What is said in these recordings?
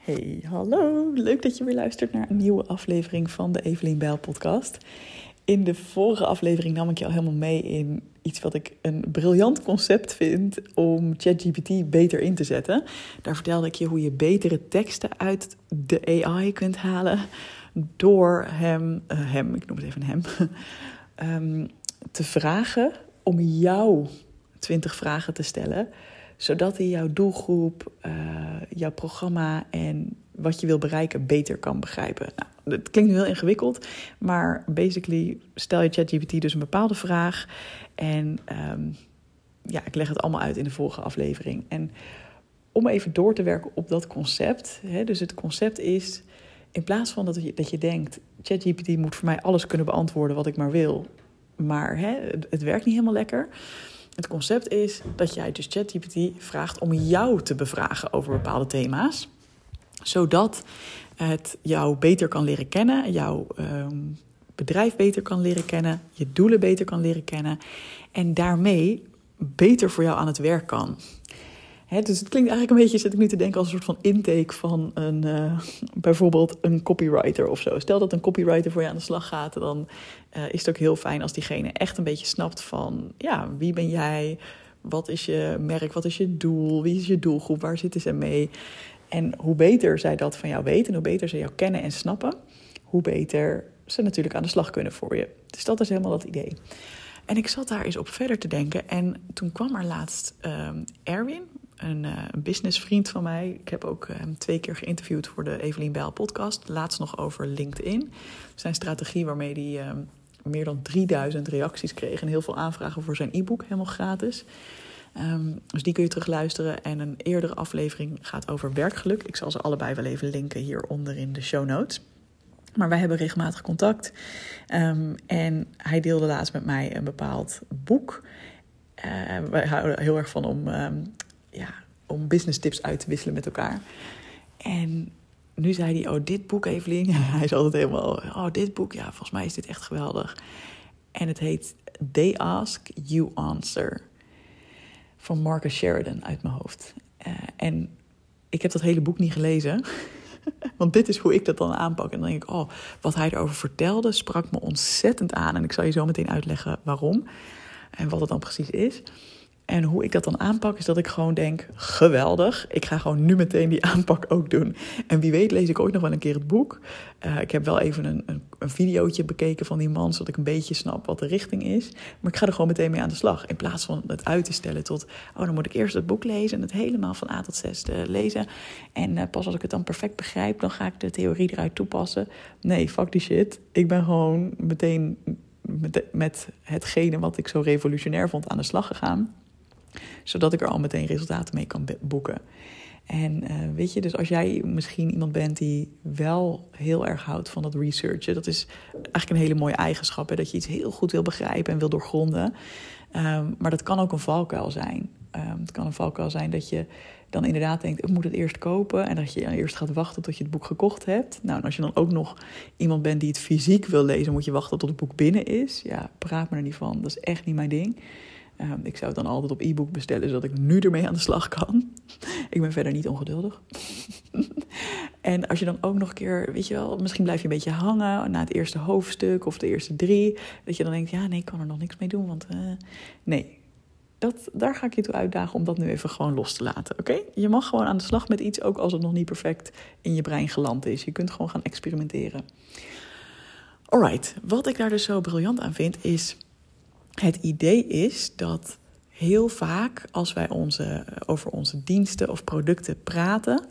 Hey, hallo. Leuk dat je weer luistert naar een nieuwe aflevering van de Evelien Bijl podcast. In de vorige aflevering nam ik je al helemaal mee in iets wat ik een briljant concept vind om ChatGPT beter in te zetten. Daar vertelde ik je hoe je betere teksten uit de AI kunt halen door hem, uh, hem ik noem het even hem, um, te vragen om jou 20 vragen te stellen zodat hij jouw doelgroep, uh, jouw programma en wat je wil bereiken beter kan begrijpen. Nou, dat klinkt nu heel ingewikkeld, maar basically stel je ChatGPT dus een bepaalde vraag en um, ja, ik leg het allemaal uit in de volgende aflevering. En om even door te werken op dat concept, hè, dus het concept is in plaats van dat je, dat je denkt, ChatGPT moet voor mij alles kunnen beantwoorden wat ik maar wil, maar hè, het werkt niet helemaal lekker. Het concept is dat jij dus ChatGPT vraagt om jou te bevragen over bepaalde thema's, zodat het jou beter kan leren kennen, jouw um, bedrijf beter kan leren kennen, je doelen beter kan leren kennen en daarmee beter voor jou aan het werk kan dus het klinkt eigenlijk een beetje, zit ik nu te denken, als een soort van intake van een, uh, bijvoorbeeld een copywriter of zo. Stel dat een copywriter voor je aan de slag gaat, dan uh, is het ook heel fijn als diegene echt een beetje snapt van, ja, wie ben jij? Wat is je merk? Wat is je doel? Wie is je doelgroep? Waar zitten ze mee? En hoe beter zij dat van jou weten, hoe beter ze jou kennen en snappen, hoe beter ze natuurlijk aan de slag kunnen voor je. Dus dat is helemaal dat idee. En ik zat daar eens op verder te denken. En toen kwam er laatst um, Erwin, een, uh, een businessvriend van mij. Ik heb ook um, twee keer geïnterviewd voor de Evelien Bijl podcast. Laatst nog over LinkedIn. Zijn strategie waarmee hij um, meer dan 3000 reacties kreeg. En heel veel aanvragen voor zijn e-book, helemaal gratis. Um, dus die kun je terugluisteren. En een eerdere aflevering gaat over werkgeluk. Ik zal ze allebei wel even linken hieronder in de show notes. Maar wij hebben regelmatig contact. Um, en hij deelde laatst met mij een bepaald boek. Uh, wij houden heel erg van om um, ja, om business tips uit te wisselen met elkaar. En nu zei hij, oh, dit boek, Evelien. hij is altijd helemaal, oh, dit boek, ja, volgens mij is dit echt geweldig. En het heet They Ask, You Answer. Van Marcus Sheridan uit mijn hoofd. Uh, en ik heb dat hele boek niet gelezen. Want dit is hoe ik dat dan aanpak. En dan denk ik, oh, wat hij erover vertelde sprak me ontzettend aan. En ik zal je zo meteen uitleggen waarom. En wat het dan precies is. En hoe ik dat dan aanpak, is dat ik gewoon denk: geweldig, ik ga gewoon nu meteen die aanpak ook doen. En wie weet, lees ik ooit nog wel een keer het boek. Uh, ik heb wel even een, een, een videootje bekeken van die man, zodat ik een beetje snap wat de richting is. Maar ik ga er gewoon meteen mee aan de slag. In plaats van het uit te stellen tot: oh, dan moet ik eerst het boek lezen en het helemaal van A tot Z uh, lezen. En uh, pas als ik het dan perfect begrijp, dan ga ik de theorie eruit toepassen. Nee, fuck die shit. Ik ben gewoon meteen met, met hetgene wat ik zo revolutionair vond aan de slag gegaan zodat ik er al meteen resultaten mee kan boeken. En uh, weet je, dus als jij misschien iemand bent die wel heel erg houdt van dat researchen, dat is eigenlijk een hele mooie eigenschap, hè, dat je iets heel goed wil begrijpen en wil doorgronden. Um, maar dat kan ook een valkuil zijn. Um, het kan een valkuil zijn dat je dan inderdaad denkt, ik moet het eerst kopen. En dat je eerst gaat wachten tot je het boek gekocht hebt. Nou, als je dan ook nog iemand bent die het fysiek wil lezen, moet je wachten tot het boek binnen is. Ja, praat me er niet van. Dat is echt niet mijn ding. Um, ik zou het dan altijd op e-book bestellen, zodat ik nu ermee aan de slag kan. ik ben verder niet ongeduldig. en als je dan ook nog een keer, weet je wel, misschien blijf je een beetje hangen na het eerste hoofdstuk of de eerste drie. Dat je dan denkt, ja, nee, ik kan er nog niks mee doen, want uh, nee. Dat, daar ga ik je toe uitdagen om dat nu even gewoon los te laten. Oké? Je mag gewoon aan de slag met iets, ook als het nog niet perfect in je brein geland is. Je kunt gewoon gaan experimenteren. Alright, wat ik daar dus zo briljant aan vind, is het idee is dat heel vaak als wij onze, over onze diensten of producten praten,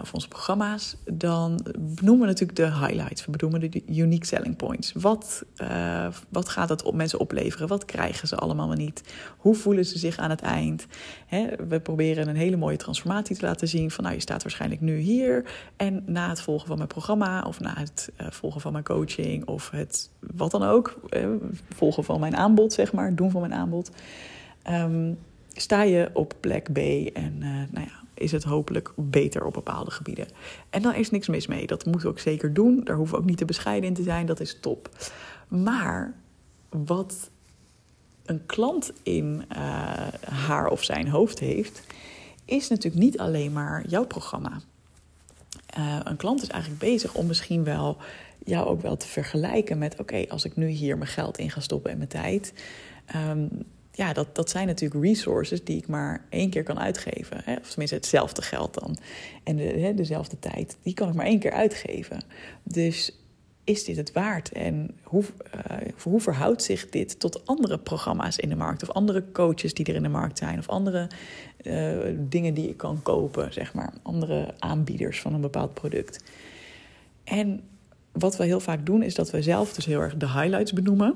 of onze programma's, dan benoemen we natuurlijk de highlights. We benoemen de unique selling points. Wat, uh, wat gaat het op mensen opleveren? Wat krijgen ze allemaal niet? Hoe voelen ze zich aan het eind? We proberen een hele mooie transformatie te laten zien. Van nou, je staat waarschijnlijk nu hier. En na het volgen van mijn programma, of na het uh, volgen van mijn coaching, of het wat dan ook, volgen van mijn aanbod, zeg maar, doen van mijn aanbod. Um, sta je op plek B en nou ja, is het hopelijk beter op bepaalde gebieden. En daar is niks mis mee. Dat moeten we ook zeker doen. Daar hoeven we ook niet te bescheiden in te zijn. Dat is top. Maar wat een klant in uh, haar of zijn hoofd heeft, is natuurlijk niet alleen maar jouw programma. uh, een klant is eigenlijk bezig om misschien wel jou ook wel te vergelijken met: oké, als ik nu hier mijn geld in ga stoppen en mijn tijd. Um, ja, dat, dat zijn natuurlijk resources die ik maar één keer kan uitgeven. Hè? Of tenminste hetzelfde geld dan. En de, hè, dezelfde tijd, die kan ik maar één keer uitgeven. Dus is dit het waard? En hoe, uh, hoe verhoudt zich dit tot andere programma's in de markt? Of andere coaches die er in de markt zijn? Of andere uh, dingen die ik kan kopen, zeg maar. Andere aanbieders van een bepaald product. En wat we heel vaak doen, is dat we zelf dus heel erg de highlights benoemen.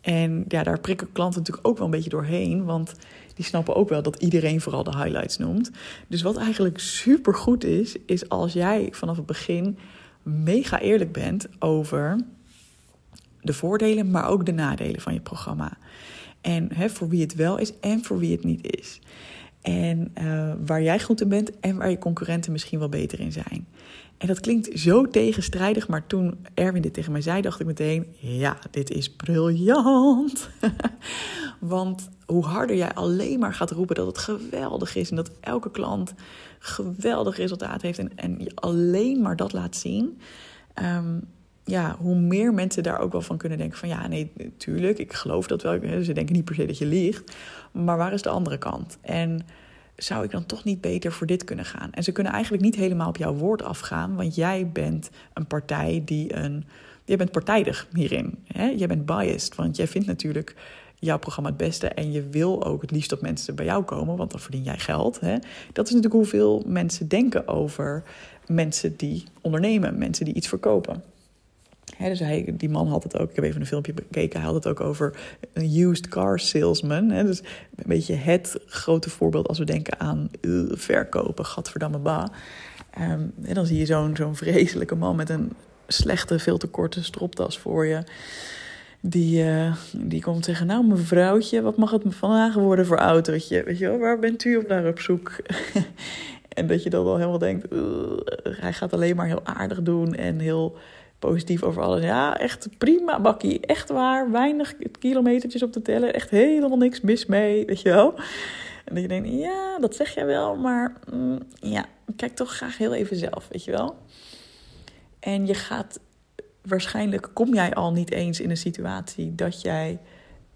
En ja, daar prikken klanten natuurlijk ook wel een beetje doorheen. Want die snappen ook wel dat iedereen vooral de highlights noemt. Dus wat eigenlijk super goed is, is als jij vanaf het begin mega eerlijk bent over de voordelen, maar ook de nadelen van je programma. En hè, voor wie het wel is en voor wie het niet is. En uh, waar jij goed in bent en waar je concurrenten misschien wel beter in zijn. En dat klinkt zo tegenstrijdig, maar toen Erwin dit tegen mij zei, dacht ik meteen: ja, dit is briljant. Want hoe harder jij alleen maar gaat roepen dat het geweldig is en dat elke klant geweldig resultaat heeft en, en je alleen maar dat laat zien, um, ja, hoe meer mensen daar ook wel van kunnen denken: van ja, nee, natuurlijk, ik geloof dat wel. Ze denken niet per se dat je liegt, maar waar is de andere kant? En zou ik dan toch niet beter voor dit kunnen gaan? En ze kunnen eigenlijk niet helemaal op jouw woord afgaan, want jij bent een partij die een. Jij bent partijdig hierin. Hè? Jij bent biased, want jij vindt natuurlijk jouw programma het beste en je wil ook het liefst dat mensen bij jou komen, want dan verdien jij geld. Hè? Dat is natuurlijk hoeveel mensen denken over mensen die ondernemen, mensen die iets verkopen dus hij, die man had het ook, ik heb even een filmpje bekeken, hij had het ook over een used car salesman. dus een beetje het grote voorbeeld als we denken aan uh, verkopen, gadverdamme ba. Um, en dan zie je zo'n zo'n vreselijke man met een slechte, veel te korte stropdas voor je. Die, uh, die komt zeggen, nou mevrouwtje, wat mag het vandaag worden voor autootje? Weet je wel, waar bent u op naar op zoek? en dat je dan wel helemaal denkt, hij gaat alleen maar heel aardig doen en heel positief over alles. Ja, echt prima bakkie. Echt waar. Weinig kilometertjes op te tellen. Echt helemaal niks mis mee. Weet je wel? En dat je denkt, ja, dat zeg jij wel. Maar mm, ja, kijk toch graag heel even zelf. Weet je wel? En je gaat... Waarschijnlijk kom jij al niet eens in een situatie dat jij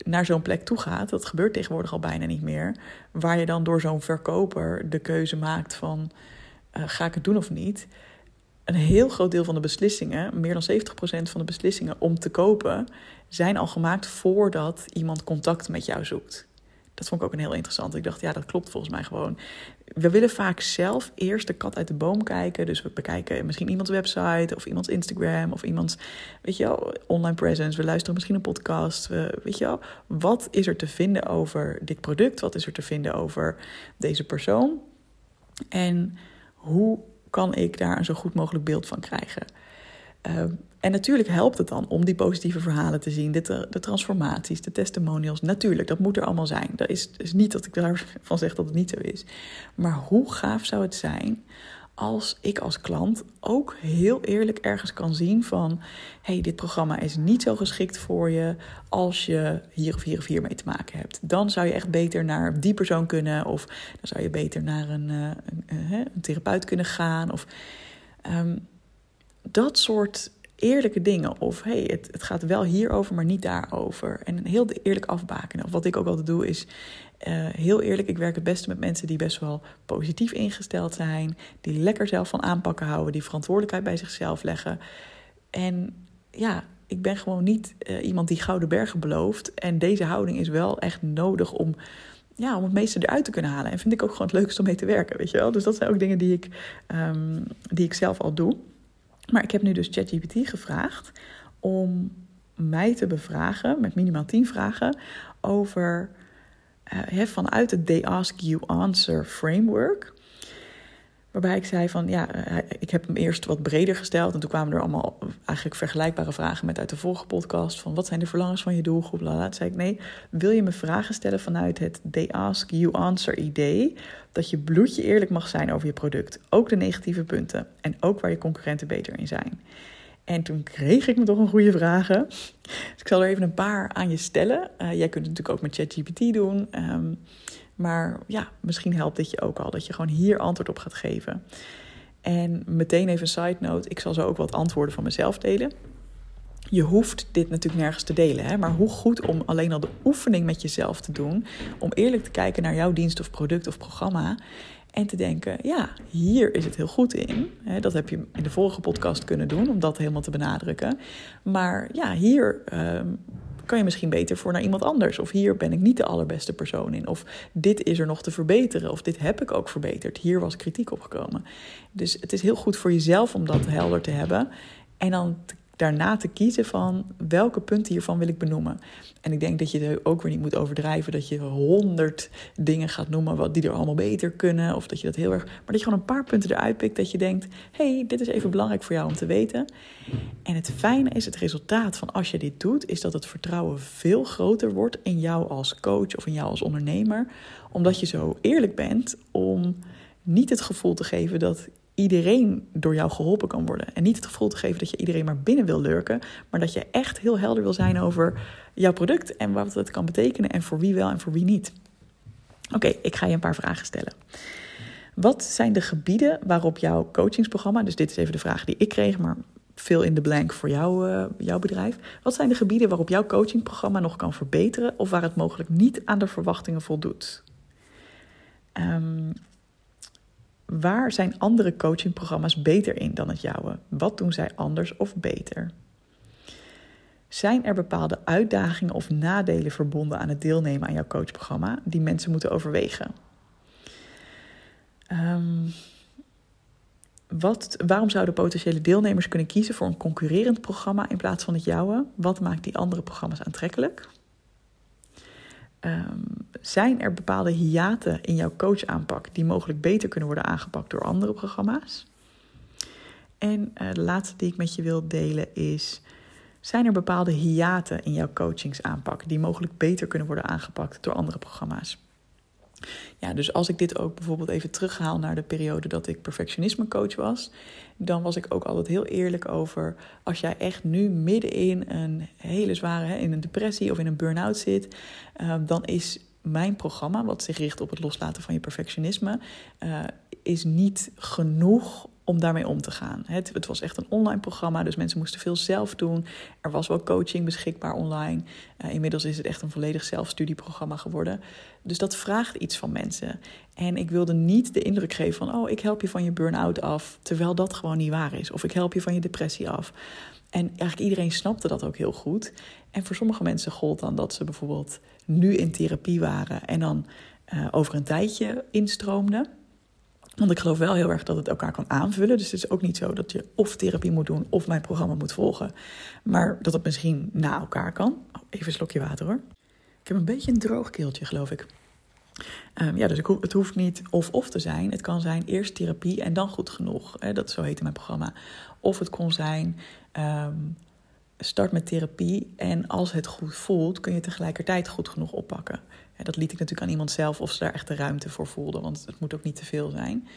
naar zo'n plek toe gaat. Dat gebeurt tegenwoordig al bijna niet meer. Waar je dan door zo'n verkoper de keuze maakt van... Uh, ga ik het doen of niet? Een heel groot deel van de beslissingen, meer dan 70% van de beslissingen om te kopen, zijn al gemaakt voordat iemand contact met jou zoekt. Dat vond ik ook een heel interessant. Ik dacht, ja, dat klopt volgens mij gewoon. We willen vaak zelf eerst de kat uit de boom kijken. Dus we bekijken misschien iemands website of iemands Instagram of iemands, weet je wel, online presence. We luisteren misschien een podcast. We, weet je wel, wat is er te vinden over dit product? Wat is er te vinden over deze persoon? En hoe kan ik daar een zo goed mogelijk beeld van krijgen? Uh, en natuurlijk helpt het dan om die positieve verhalen te zien, de, de transformaties, de testimonials. Natuurlijk, dat moet er allemaal zijn. Dat is, is niet dat ik daarvan zeg dat het niet zo is. Maar hoe gaaf zou het zijn als ik als klant ook heel eerlijk ergens kan zien van... hey, dit programma is niet zo geschikt voor je als je hier of hier of hier mee te maken hebt. Dan zou je echt beter naar die persoon kunnen... of dan zou je beter naar een, uh, een, uh, een therapeut kunnen gaan. Of, um, dat soort eerlijke dingen. Of hey, het, het gaat wel hierover, maar niet daarover. En heel eerlijk afbakenen. Of wat ik ook altijd doe is uh, heel eerlijk, ik werk het beste met mensen die best wel positief ingesteld zijn. Die lekker zelf van aanpakken houden. Die verantwoordelijkheid bij zichzelf leggen. En ja, ik ben gewoon niet uh, iemand die gouden bergen belooft. En deze houding is wel echt nodig om, ja, om het meeste eruit te kunnen halen. En vind ik ook gewoon het leukste om mee te werken, weet je wel. Dus dat zijn ook dingen die ik, um, die ik zelf al doe. Maar ik heb nu dus ChatGPT gevraagd om mij te bevragen, met minimaal 10 vragen, over uh, vanuit het They Ask You Answer framework. Waarbij ik zei van ja, eh, ik heb hem eerst wat breder gesteld. En toen kwamen er allemaal eigenlijk vergelijkbare vragen met uit de vorige podcast. Van wat zijn de verlangens van je doelgroep? Toen zei ik nee, wil je me vragen stellen vanuit het They Ask You Answer idee. Dat je bloedje eerlijk mag zijn over je product. Ook de negatieve punten. En ook waar je concurrenten beter in zijn. En toen kreeg ik me toch een goede vragen. Dus ik zal er even een paar aan je stellen. Uh, jij kunt het natuurlijk ook met ChatGPT doen. Um, maar ja, misschien helpt dit je ook al dat je gewoon hier antwoord op gaat geven. En meteen even een side note: ik zal zo ook wat antwoorden van mezelf delen. Je hoeft dit natuurlijk nergens te delen, hè? maar hoe goed om alleen al de oefening met jezelf te doen, om eerlijk te kijken naar jouw dienst of product of programma en te denken, ja, hier is het heel goed in. Dat heb je in de vorige podcast kunnen doen, om dat helemaal te benadrukken. Maar ja, hier ehm, kan je misschien beter voor naar iemand anders. Of hier ben ik niet de allerbeste persoon in. Of dit is er nog te verbeteren. Of dit heb ik ook verbeterd. Hier was kritiek op gekomen. Dus het is heel goed voor jezelf om dat helder te hebben. En dan te daarna te kiezen van welke punten hiervan wil ik benoemen. En ik denk dat je er ook weer niet moet overdrijven dat je honderd dingen gaat noemen wat die er allemaal beter kunnen. Of dat je dat heel erg. Maar dat je gewoon een paar punten eruit pikt dat je denkt: hey, dit is even belangrijk voor jou om te weten. En het fijne is, het resultaat van als je dit doet, is dat het vertrouwen veel groter wordt in jou als coach of in jou als ondernemer. Omdat je zo eerlijk bent om niet het gevoel te geven dat iedereen door jou geholpen kan worden. En niet het gevoel te geven dat je iedereen maar binnen wil lurken, maar dat je echt heel helder wil zijn over jouw product en wat het kan betekenen en voor wie wel en voor wie niet. Oké, ik ga je een paar vragen stellen. Wat zijn de gebieden waarop jouw coachingsprogramma, dus dit is even de vraag die ik kreeg, maar veel in de blank voor jou, uh, jouw bedrijf. Wat zijn de gebieden waarop jouw coachingprogramma nog kan verbeteren of waar het mogelijk niet aan de verwachtingen voldoet? Um, Waar zijn andere coachingprogramma's beter in dan het jouwe? Wat doen zij anders of beter? Zijn er bepaalde uitdagingen of nadelen verbonden aan het deelnemen aan jouw coachprogramma die mensen moeten overwegen? Um, wat, waarom zouden potentiële deelnemers kunnen kiezen voor een concurrerend programma in plaats van het jouwe? Wat maakt die andere programma's aantrekkelijk? Um, zijn er bepaalde hiaten in jouw coachaanpak die mogelijk beter kunnen worden aangepakt door andere programma's? En uh, de laatste die ik met je wil delen is: zijn er bepaalde hiaten in jouw coachingsaanpak die mogelijk beter kunnen worden aangepakt door andere programma's? Ja, dus als ik dit ook bijvoorbeeld even terughaal naar de periode dat ik perfectionisme coach was, dan was ik ook altijd heel eerlijk over als jij echt nu midden in een hele zware, in een depressie of in een burn-out zit, uh, dan is mijn programma, wat zich richt op het loslaten van je perfectionisme, uh, is niet genoeg om daarmee om te gaan. Het, het, was echt een online programma, dus mensen moesten veel zelf doen. Er was wel coaching beschikbaar online. Uh, inmiddels is het echt een volledig zelfstudieprogramma geworden. Dus dat vraagt iets van mensen. En ik wilde niet de indruk geven van: oh, ik help je van je burn-out af, terwijl dat gewoon niet waar is. Of ik help je van je depressie af. En eigenlijk iedereen snapte dat ook heel goed. En voor sommige mensen gold dan dat ze bijvoorbeeld nu in therapie waren en dan uh, over een tijdje instroomden. Want ik geloof wel heel erg dat het elkaar kan aanvullen. Dus het is ook niet zo dat je of therapie moet doen of mijn programma moet volgen. Maar dat het misschien na elkaar kan. Oh, even een slokje water hoor. Ik heb een beetje een droog keeltje, geloof ik. Um, ja, dus het hoeft niet of-of te zijn. Het kan zijn eerst therapie en dan goed genoeg. Hè, dat zo heette mijn programma. Of het kon zijn um, start met therapie en als het goed voelt, kun je tegelijkertijd goed genoeg oppakken. Dat liet ik natuurlijk aan iemand zelf of ze daar echt de ruimte voor voelden, want het moet ook niet te veel zijn.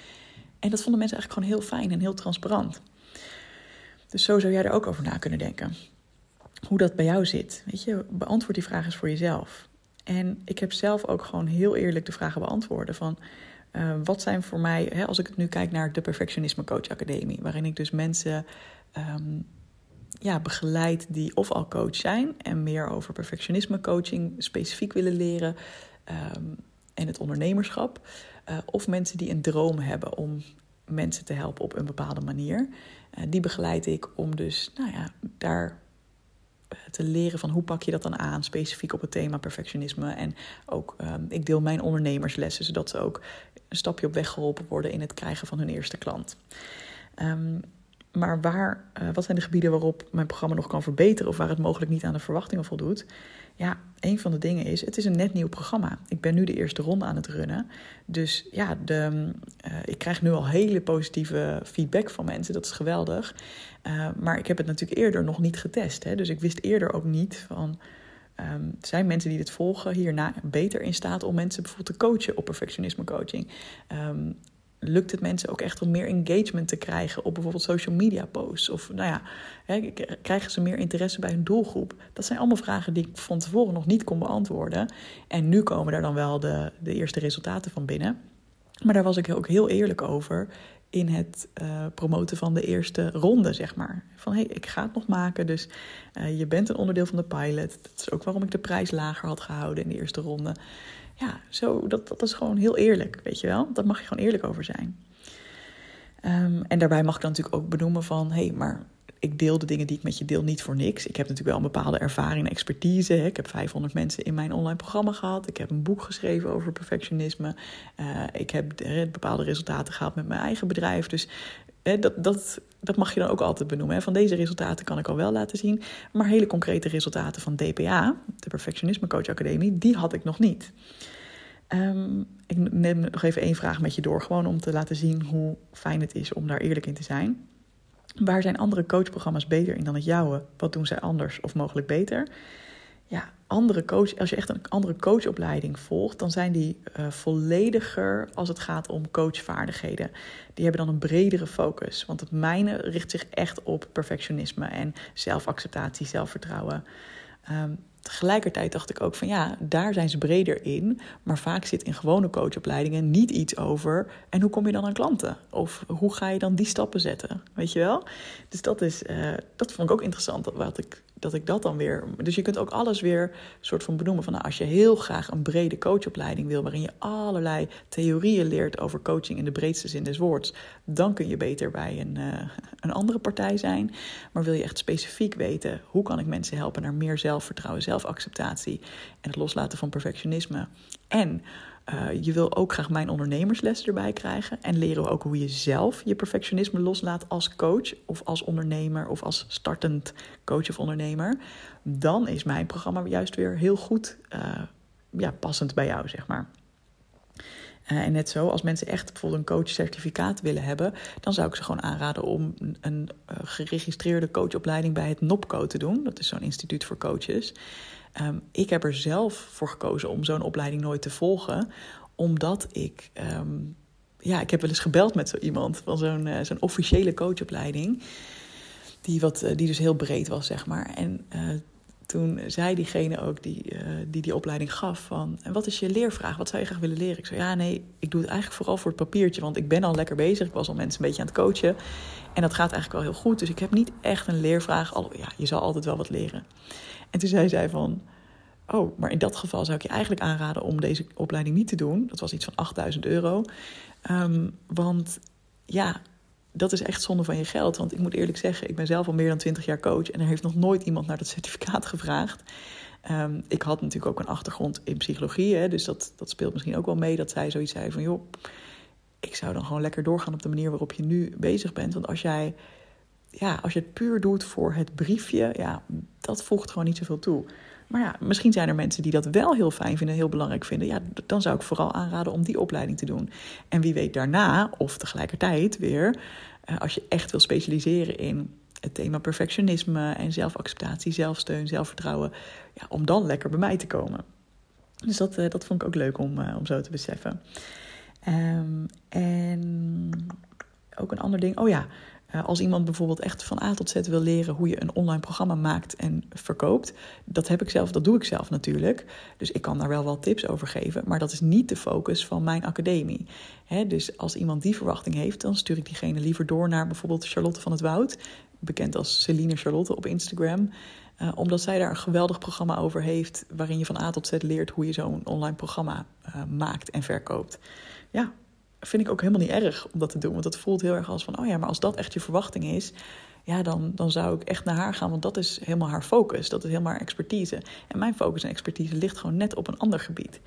En dat vonden mensen eigenlijk gewoon heel fijn en heel transparant. Dus zo zou jij er ook over na kunnen denken. Hoe dat bij jou zit. Weet je, beantwoord die vraag eens voor jezelf. En ik heb zelf ook gewoon heel eerlijk de vragen beantwoorden van... Uh, wat zijn voor mij, hè, als ik nu kijk naar de Perfectionisme Coach Academie, waarin ik dus mensen um, ja, begeleid die of al coach zijn en meer over perfectionisme coaching specifiek willen leren um, en het ondernemerschap. Uh, of mensen die een droom hebben om mensen te helpen op een bepaalde manier. Uh, die begeleid ik om dus nou ja, daar eh, te leren van hoe pak je dat dan aan, specifiek op het thema perfectionisme. En ook, um, ik deel mijn ondernemerslessen, zodat ze ook een stapje op weg geholpen worden in het krijgen van hun eerste klant. Um, maar waar, uh, wat zijn de gebieden waarop mijn programma nog kan verbeteren of waar het mogelijk niet aan de verwachtingen voldoet? Ja, een van de dingen is, het is een net nieuw programma. Ik ben nu de eerste ronde aan het runnen. Dus ja, de, uh, ik krijg nu al hele positieve feedback van mensen. Dat is geweldig. Uh, maar ik heb het natuurlijk eerder nog niet getest. Hè? Dus ik wist eerder ook niet van... Um, zijn mensen die dit volgen hierna beter in staat om mensen bijvoorbeeld te coachen op perfectionisme coaching? Um, lukt het mensen ook echt om meer engagement te krijgen op bijvoorbeeld social media posts? Of nou ja, hè, krijgen ze meer interesse bij hun doelgroep? Dat zijn allemaal vragen die ik van tevoren nog niet kon beantwoorden. En nu komen daar dan wel de, de eerste resultaten van binnen. Maar daar was ik ook heel eerlijk over. in het uh, promoten van de eerste ronde, zeg maar. Van hé, hey, ik ga het nog maken, dus uh, je bent een onderdeel van de pilot. Dat is ook waarom ik de prijs lager had gehouden in de eerste ronde. Ja, zo, dat, dat is gewoon heel eerlijk, weet je wel. Daar mag je gewoon eerlijk over zijn. Um, en daarbij mag ik dan natuurlijk ook benoemen van... hé, hey, maar ik deel de dingen die ik met je deel niet voor niks. Ik heb natuurlijk wel een bepaalde ervaring en expertise. Ik heb 500 mensen in mijn online programma gehad. Ik heb een boek geschreven over perfectionisme. Uh, ik heb bepaalde resultaten gehaald met mijn eigen bedrijf. Dus dat, dat, dat mag je dan ook altijd benoemen. Hè. Van deze resultaten kan ik al wel laten zien. Maar hele concrete resultaten van DPA, de Perfectionisme Coach Academie, die had ik nog niet. Um, ik neem nog even één vraag met je door, gewoon om te laten zien hoe fijn het is om daar eerlijk in te zijn. Waar zijn andere coachprogramma's beter in dan het jouwe? Wat doen zij anders of mogelijk beter? Ja, andere coach, als je echt een andere coachopleiding volgt, dan zijn die uh, vollediger als het gaat om coachvaardigheden. Die hebben dan een bredere focus. Want het mijne richt zich echt op perfectionisme en zelfacceptatie, zelfvertrouwen. Um, tegelijkertijd dacht ik ook van ja, daar zijn ze breder in. Maar vaak zit in gewone coachopleidingen niet iets over. En hoe kom je dan aan klanten? Of hoe ga je dan die stappen zetten? Weet je wel? Dus dat, is, uh, dat vond ik ook interessant. Wat ik dat ik dat dan weer. Dus je kunt ook alles weer soort van benoemen. Van nou, als je heel graag een brede coachopleiding wil, waarin je allerlei theorieën leert over coaching in de breedste zin des woords, dan kun je beter bij een, uh, een andere partij zijn. Maar wil je echt specifiek weten hoe kan ik mensen helpen naar meer zelfvertrouwen, zelfacceptatie en het loslaten van perfectionisme. En uh, je wil ook graag mijn ondernemersles erbij krijgen. En leren we ook hoe je zelf je perfectionisme loslaat als coach of als ondernemer of als startend coach of ondernemer. Dan is mijn programma juist weer heel goed uh, ja, passend bij jou, zeg maar. Uh, en net zo, als mensen echt bijvoorbeeld een coachcertificaat willen hebben, dan zou ik ze gewoon aanraden om een, een geregistreerde coachopleiding bij het NOPCO te doen. Dat is zo'n instituut voor coaches. Um, ik heb er zelf voor gekozen om zo'n opleiding nooit te volgen, omdat ik. Um, ja, ik heb wel eens gebeld met zo iemand van zo'n uh, zo'n officiële coachopleiding. Die, wat, uh, die dus heel breed was, zeg maar. En uh, toen zei diegene ook die, die die opleiding gaf van... en wat is je leervraag? Wat zou je graag willen leren? Ik zei, ja, nee, ik doe het eigenlijk vooral voor het papiertje... want ik ben al lekker bezig. Ik was al mensen een beetje aan het coachen. En dat gaat eigenlijk wel heel goed. Dus ik heb niet echt een leervraag. Al, ja, je zal altijd wel wat leren. En toen zei zij van, oh, maar in dat geval zou ik je eigenlijk aanraden om deze opleiding niet te doen. Dat was iets van 8000 euro. Um, want ja, dat is echt zonde van je geld. Want ik moet eerlijk zeggen, ik ben zelf al meer dan 20 jaar coach en er heeft nog nooit iemand naar dat certificaat gevraagd. Um, ik had natuurlijk ook een achtergrond in psychologie, hè, dus dat, dat speelt misschien ook wel mee dat zij zoiets zei van joh, ik zou dan gewoon lekker doorgaan op de manier waarop je nu bezig bent. Want als jij ja, als je het puur doet voor het briefje, ja, dat voegt gewoon niet zoveel toe. Maar ja, misschien zijn er mensen die dat wel heel fijn vinden, heel belangrijk vinden. Ja, dan zou ik vooral aanraden om die opleiding te doen. En wie weet daarna, of tegelijkertijd weer, eh, als je echt wil specialiseren in het thema perfectionisme en zelfacceptatie, zelfsteun, zelfvertrouwen, ja, om dan lekker bij mij te komen. Dus dat, uh, dat vond ik ook leuk om, uh, om zo te beseffen. Um, en ook een ander ding. Oh ja, als iemand bijvoorbeeld echt van A tot Z wil leren hoe je een online programma maakt en verkoopt, dat heb ik zelf, dat doe ik zelf natuurlijk. Dus ik kan daar wel wat tips over geven, maar dat is niet de focus van mijn academie. Dus als iemand die verwachting heeft, dan stuur ik diegene liever door naar bijvoorbeeld Charlotte van het Woud, bekend als Celine Charlotte op Instagram. Uh, omdat zij daar een geweldig programma over heeft, waarin je van A tot Z leert hoe je zo'n online programma uh, maakt en verkoopt. Ja, vind ik ook helemaal niet erg om dat te doen. Want dat voelt heel erg als van, oh ja, maar als dat echt je verwachting is, ja, dan, dan zou ik echt naar haar gaan. Want dat is helemaal haar focus. Dat is helemaal haar expertise. En mijn focus en expertise ligt gewoon net op een ander gebied.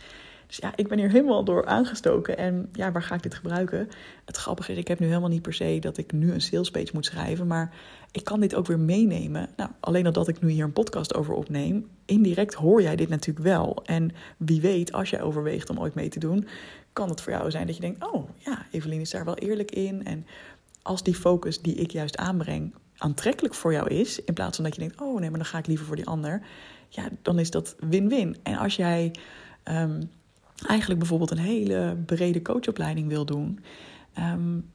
Dus ja, ik ben hier helemaal door aangestoken. En ja, waar ga ik dit gebruiken? Het grappige is, ik heb nu helemaal niet per se dat ik nu een salespage moet schrijven. Maar ik kan dit ook weer meenemen. Nou, alleen dat ik nu hier een podcast over opneem. Indirect hoor jij dit natuurlijk wel. En wie weet, als jij overweegt om ooit mee te doen, kan het voor jou zijn dat je denkt: oh ja, Evelien is daar wel eerlijk in. En als die focus die ik juist aanbreng aantrekkelijk voor jou is, in plaats van dat je denkt: oh nee, maar dan ga ik liever voor die ander. Ja, dan is dat win-win. En als jij um, eigenlijk bijvoorbeeld een hele brede coachopleiding wil doen. Um,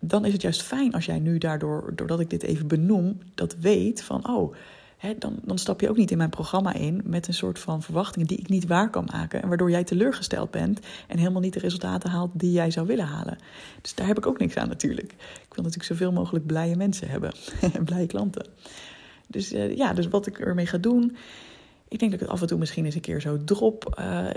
dan is het juist fijn als jij nu daardoor, doordat ik dit even benoem, dat weet van, oh, dan, dan stap je ook niet in mijn programma in met een soort van verwachtingen die ik niet waar kan maken. En waardoor jij teleurgesteld bent en helemaal niet de resultaten haalt die jij zou willen halen. Dus daar heb ik ook niks aan natuurlijk. Ik wil natuurlijk zoveel mogelijk blije mensen hebben en blije klanten. Dus uh, ja, dus wat ik ermee ga doen. Ik denk dat ik het af en toe misschien eens een keer zo drop uh,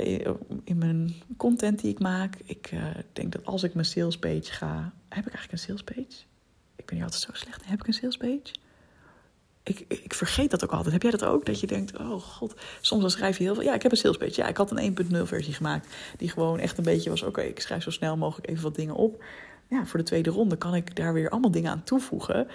in, mijn content die ik maak. Ik uh, denk dat als ik mijn salespage ga. Heb ik eigenlijk een salespage? Ik ben hier altijd zo slecht. Heb ik een salespage? Ik, ik vergeet dat ook altijd. Heb jij dat ook? Dat je denkt, oh god, soms dan schrijf je heel veel. Ja, ik heb een salespage. Ja, ik had een 1.0 versie gemaakt. Die gewoon echt een beetje was, oké, ik schrijf zo snel mogelijk even wat dingen op. Ja, voor de tweede ronde kan ik daar weer allemaal dingen aan toevoegen.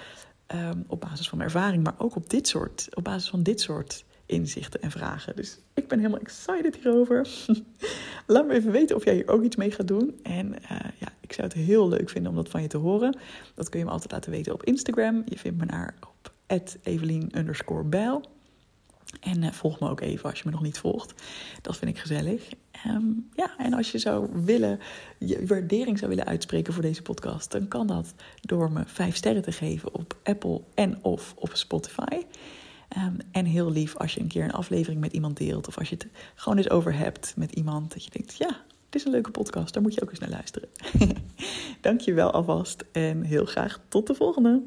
Um, op basis van mijn ervaring, maar ook op dit soort, op basis van dit soort inzichten en vragen. Dus ik ben helemaal excited hierover. Laat me even weten of jij hier ook iets mee gaat doen. En uh, ja, ik zou het heel leuk vinden om dat van je te horen. Dat kun je me altijd laten weten op Instagram. Je vindt me daar op Evelien. En uh, volg me ook even als je me nog niet volgt. Dat vind ik gezellig. Um, ja, en als je zou willen, je waardering zou willen uitspreken voor deze podcast, dan kan dat door me vijf sterren te geven op Apple en of op Spotify. Um, en heel lief als je een keer een aflevering met iemand deelt. Of als je het gewoon eens over hebt met iemand. Dat je denkt, ja, het is een leuke podcast. Daar moet je ook eens naar luisteren. Dank je wel alvast. En heel graag tot de volgende.